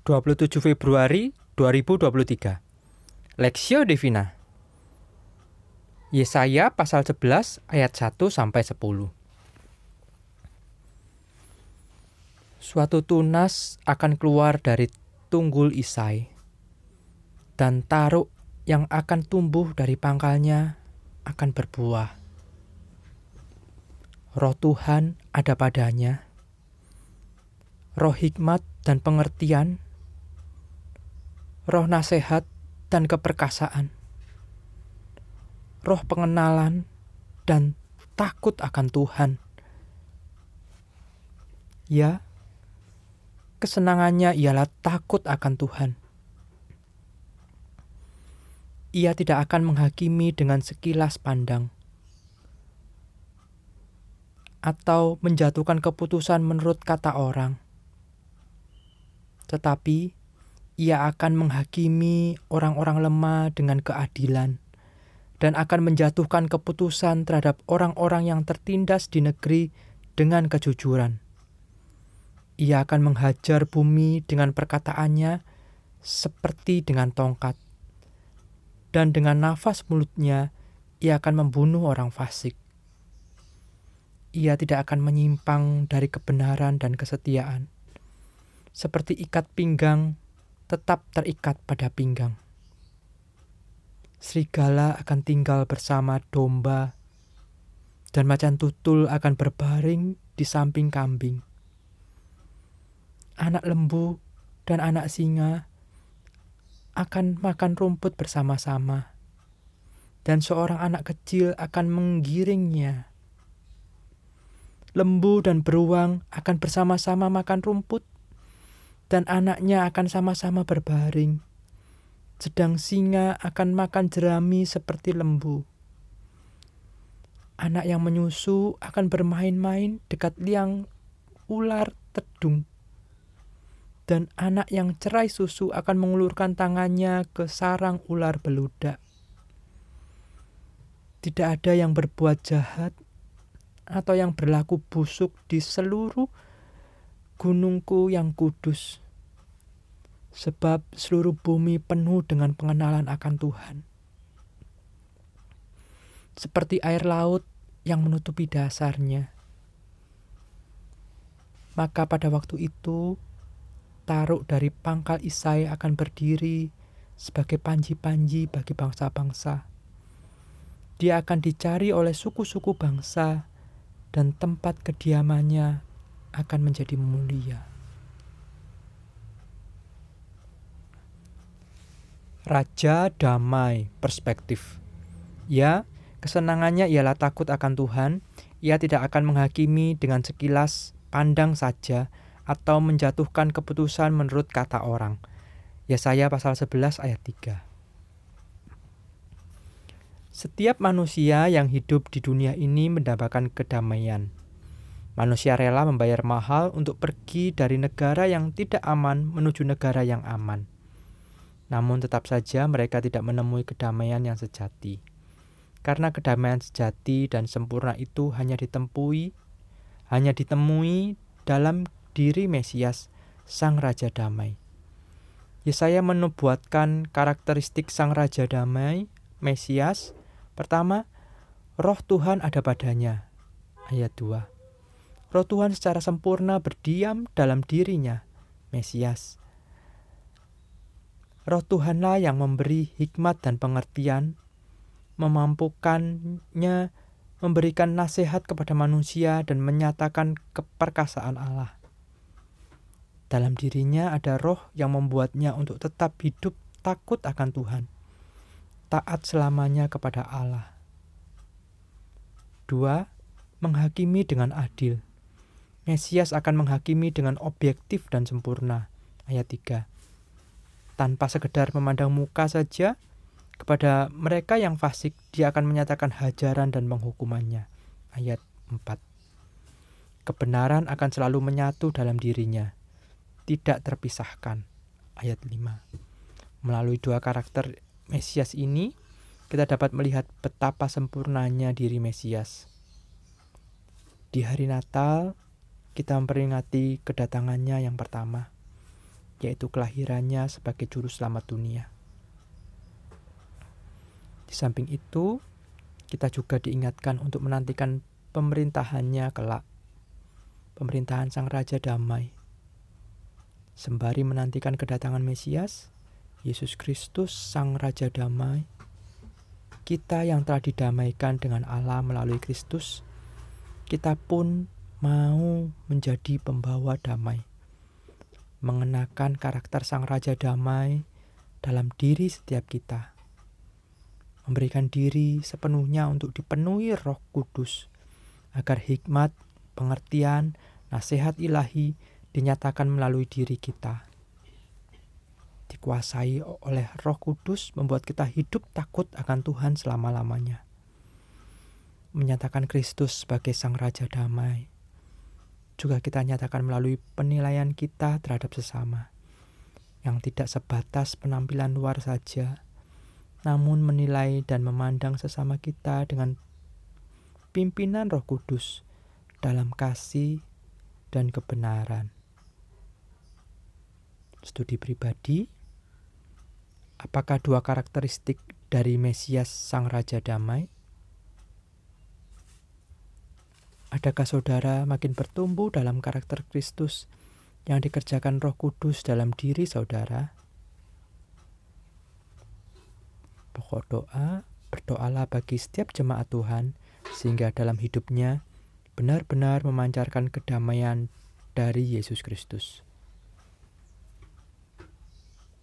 27 Februari 2023. Lexio Divina. Yesaya pasal 11 ayat 1 sampai 10. Suatu tunas akan keluar dari tunggul Isai dan taruk yang akan tumbuh dari pangkalnya akan berbuah. Roh Tuhan ada padanya. Roh hikmat dan pengertian roh nasihat dan keperkasaan, roh pengenalan dan takut akan Tuhan. Ya, kesenangannya ialah takut akan Tuhan. Ia tidak akan menghakimi dengan sekilas pandang atau menjatuhkan keputusan menurut kata orang, tetapi ia akan menghakimi orang-orang lemah dengan keadilan dan akan menjatuhkan keputusan terhadap orang-orang yang tertindas di negeri dengan kejujuran. Ia akan menghajar bumi dengan perkataannya seperti dengan tongkat, dan dengan nafas mulutnya ia akan membunuh orang fasik. Ia tidak akan menyimpang dari kebenaran dan kesetiaan, seperti ikat pinggang tetap terikat pada pinggang. Serigala akan tinggal bersama domba, dan macan tutul akan berbaring di samping kambing. Anak lembu dan anak singa akan makan rumput bersama-sama, dan seorang anak kecil akan menggiringnya. Lembu dan beruang akan bersama-sama makan rumput, dan anaknya akan sama-sama berbaring. Sedang singa akan makan jerami seperti lembu. Anak yang menyusu akan bermain-main dekat liang ular tedung. Dan anak yang cerai susu akan mengulurkan tangannya ke sarang ular beludak. Tidak ada yang berbuat jahat atau yang berlaku busuk di seluruh gunungku yang kudus, sebab seluruh bumi penuh dengan pengenalan akan Tuhan. Seperti air laut yang menutupi dasarnya. Maka pada waktu itu, taruk dari pangkal Isai akan berdiri sebagai panji-panji bagi bangsa-bangsa. Dia akan dicari oleh suku-suku bangsa dan tempat kediamannya akan menjadi mulia. Raja damai perspektif. Ya, kesenangannya ialah takut akan Tuhan. Ia tidak akan menghakimi dengan sekilas pandang saja atau menjatuhkan keputusan menurut kata orang. Yesaya pasal 11 ayat 3. Setiap manusia yang hidup di dunia ini mendapatkan kedamaian. Manusia rela membayar mahal untuk pergi dari negara yang tidak aman menuju negara yang aman. Namun tetap saja mereka tidak menemui kedamaian yang sejati. Karena kedamaian sejati dan sempurna itu hanya ditemui hanya ditemui dalam diri Mesias, Sang Raja Damai. Yesaya menubuatkan karakteristik Sang Raja Damai, Mesias. Pertama, roh Tuhan ada padanya. Ayat 2 roh Tuhan secara sempurna berdiam dalam dirinya, Mesias. Roh Tuhanlah yang memberi hikmat dan pengertian, memampukannya memberikan nasihat kepada manusia dan menyatakan keperkasaan Allah. Dalam dirinya ada roh yang membuatnya untuk tetap hidup takut akan Tuhan, taat selamanya kepada Allah. Dua, menghakimi dengan adil. Mesias akan menghakimi dengan objektif dan sempurna. Ayat 3. Tanpa sekedar memandang muka saja, kepada mereka yang fasik, dia akan menyatakan hajaran dan menghukumannya. Ayat 4. Kebenaran akan selalu menyatu dalam dirinya, tidak terpisahkan. Ayat 5. Melalui dua karakter Mesias ini, kita dapat melihat betapa sempurnanya diri Mesias. Di hari Natal, kita memperingati kedatangannya yang pertama. yaitu kelahirannya sebagai juru selamat dunia. Di samping itu, kita juga diingatkan untuk menantikan pemerintahannya kelak, pemerintahan Sang Raja Damai. Sembari menantikan kedatangan Mesias, Yesus Kristus, Sang Raja Damai, kita yang telah didamaikan dengan Allah melalui Kristus, kita pun mau menjadi pembawa damai mengenakan karakter Sang Raja Damai dalam diri setiap kita. Memberikan diri sepenuhnya untuk dipenuhi Roh Kudus, agar hikmat, pengertian, nasihat ilahi dinyatakan melalui diri kita. Dikuasai oleh Roh Kudus, membuat kita hidup takut akan Tuhan selama-lamanya. Menyatakan Kristus sebagai Sang Raja Damai juga kita nyatakan melalui penilaian kita terhadap sesama, yang tidak sebatas penampilan luar saja, namun menilai dan memandang sesama kita dengan pimpinan Roh Kudus dalam kasih dan kebenaran. Studi pribadi, apakah dua karakteristik dari Mesias Sang Raja Damai? Adakah saudara makin bertumbuh dalam karakter Kristus yang dikerjakan Roh Kudus dalam diri saudara? Pokok doa, berdoalah bagi setiap jemaat Tuhan sehingga dalam hidupnya benar-benar memancarkan kedamaian dari Yesus Kristus.